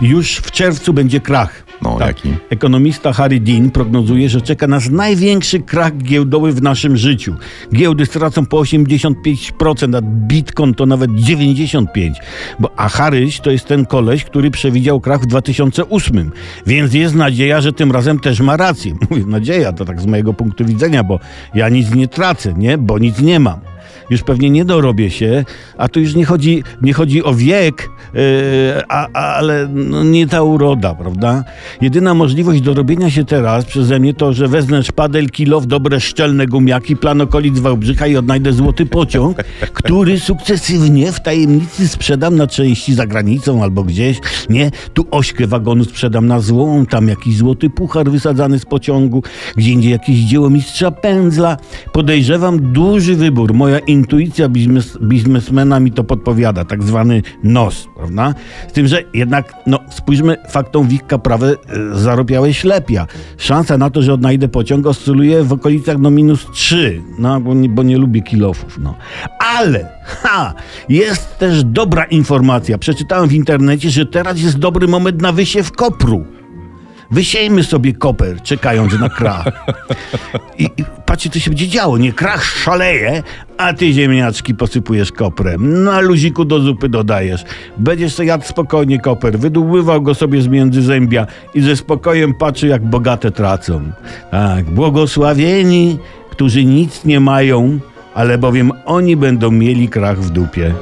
Już w czerwcu będzie krach. No, Tak. jaki? Ekonomista Harry Dean prognozuje, że czeka nas największy krach giełdowy w naszym życiu. Giełdy stracą po 85%, a Bitcoin to nawet 95%. Bo, a Harryś to jest ten koleś, który przewidział krach w 2008. Więc jest nadzieja, że tym razem też ma rację. Mówię, nadzieja to tak z mojego punktu widzenia, bo ja nic nie tracę, nie? Bo nic nie mam już pewnie nie dorobię się, a tu już nie chodzi, nie chodzi o wiek, yy, a, a, ale no, nie ta uroda, prawda? Jedyna możliwość dorobienia się teraz przeze mnie to, że wezmę szpadel, kilow, dobre szczelne gumiaki, plan okolic Wałbrzycha i odnajdę złoty pociąg, który sukcesywnie w tajemnicy sprzedam na części za granicą albo gdzieś, nie? Tu ośkę wagonu sprzedam na złą, tam jakiś złoty puchar wysadzany z pociągu, gdzie indziej jakieś dzieło mistrza pędzla. Podejrzewam duży wybór. Moja intuicja biznes, biznesmena mi to podpowiada, tak zwany nos, prawda? Z tym, że jednak, no spójrzmy faktom w ich kaprawę, e, zarobiałeś ślepia. Szansa na to, że odnajdę pociąg oscyluje w okolicach no minus 3, no bo nie, bo nie lubię kilofów, no. Ale, ha, jest też dobra informacja. Przeczytałem w internecie, że teraz jest dobry moment na wysiew kopru. Wysiejmy sobie koper, czekając na krach. I, I patrzcie, co się będzie działo. Nie krach szaleje, a ty ziemniaczki posypujesz koprem. Na luziku do zupy dodajesz. Będziesz sobie jadł spokojnie koper, wydłubywał go sobie z między zębia i ze spokojem patrzy, jak bogate tracą. Tak, błogosławieni, którzy nic nie mają, ale bowiem oni będą mieli krach w dupie.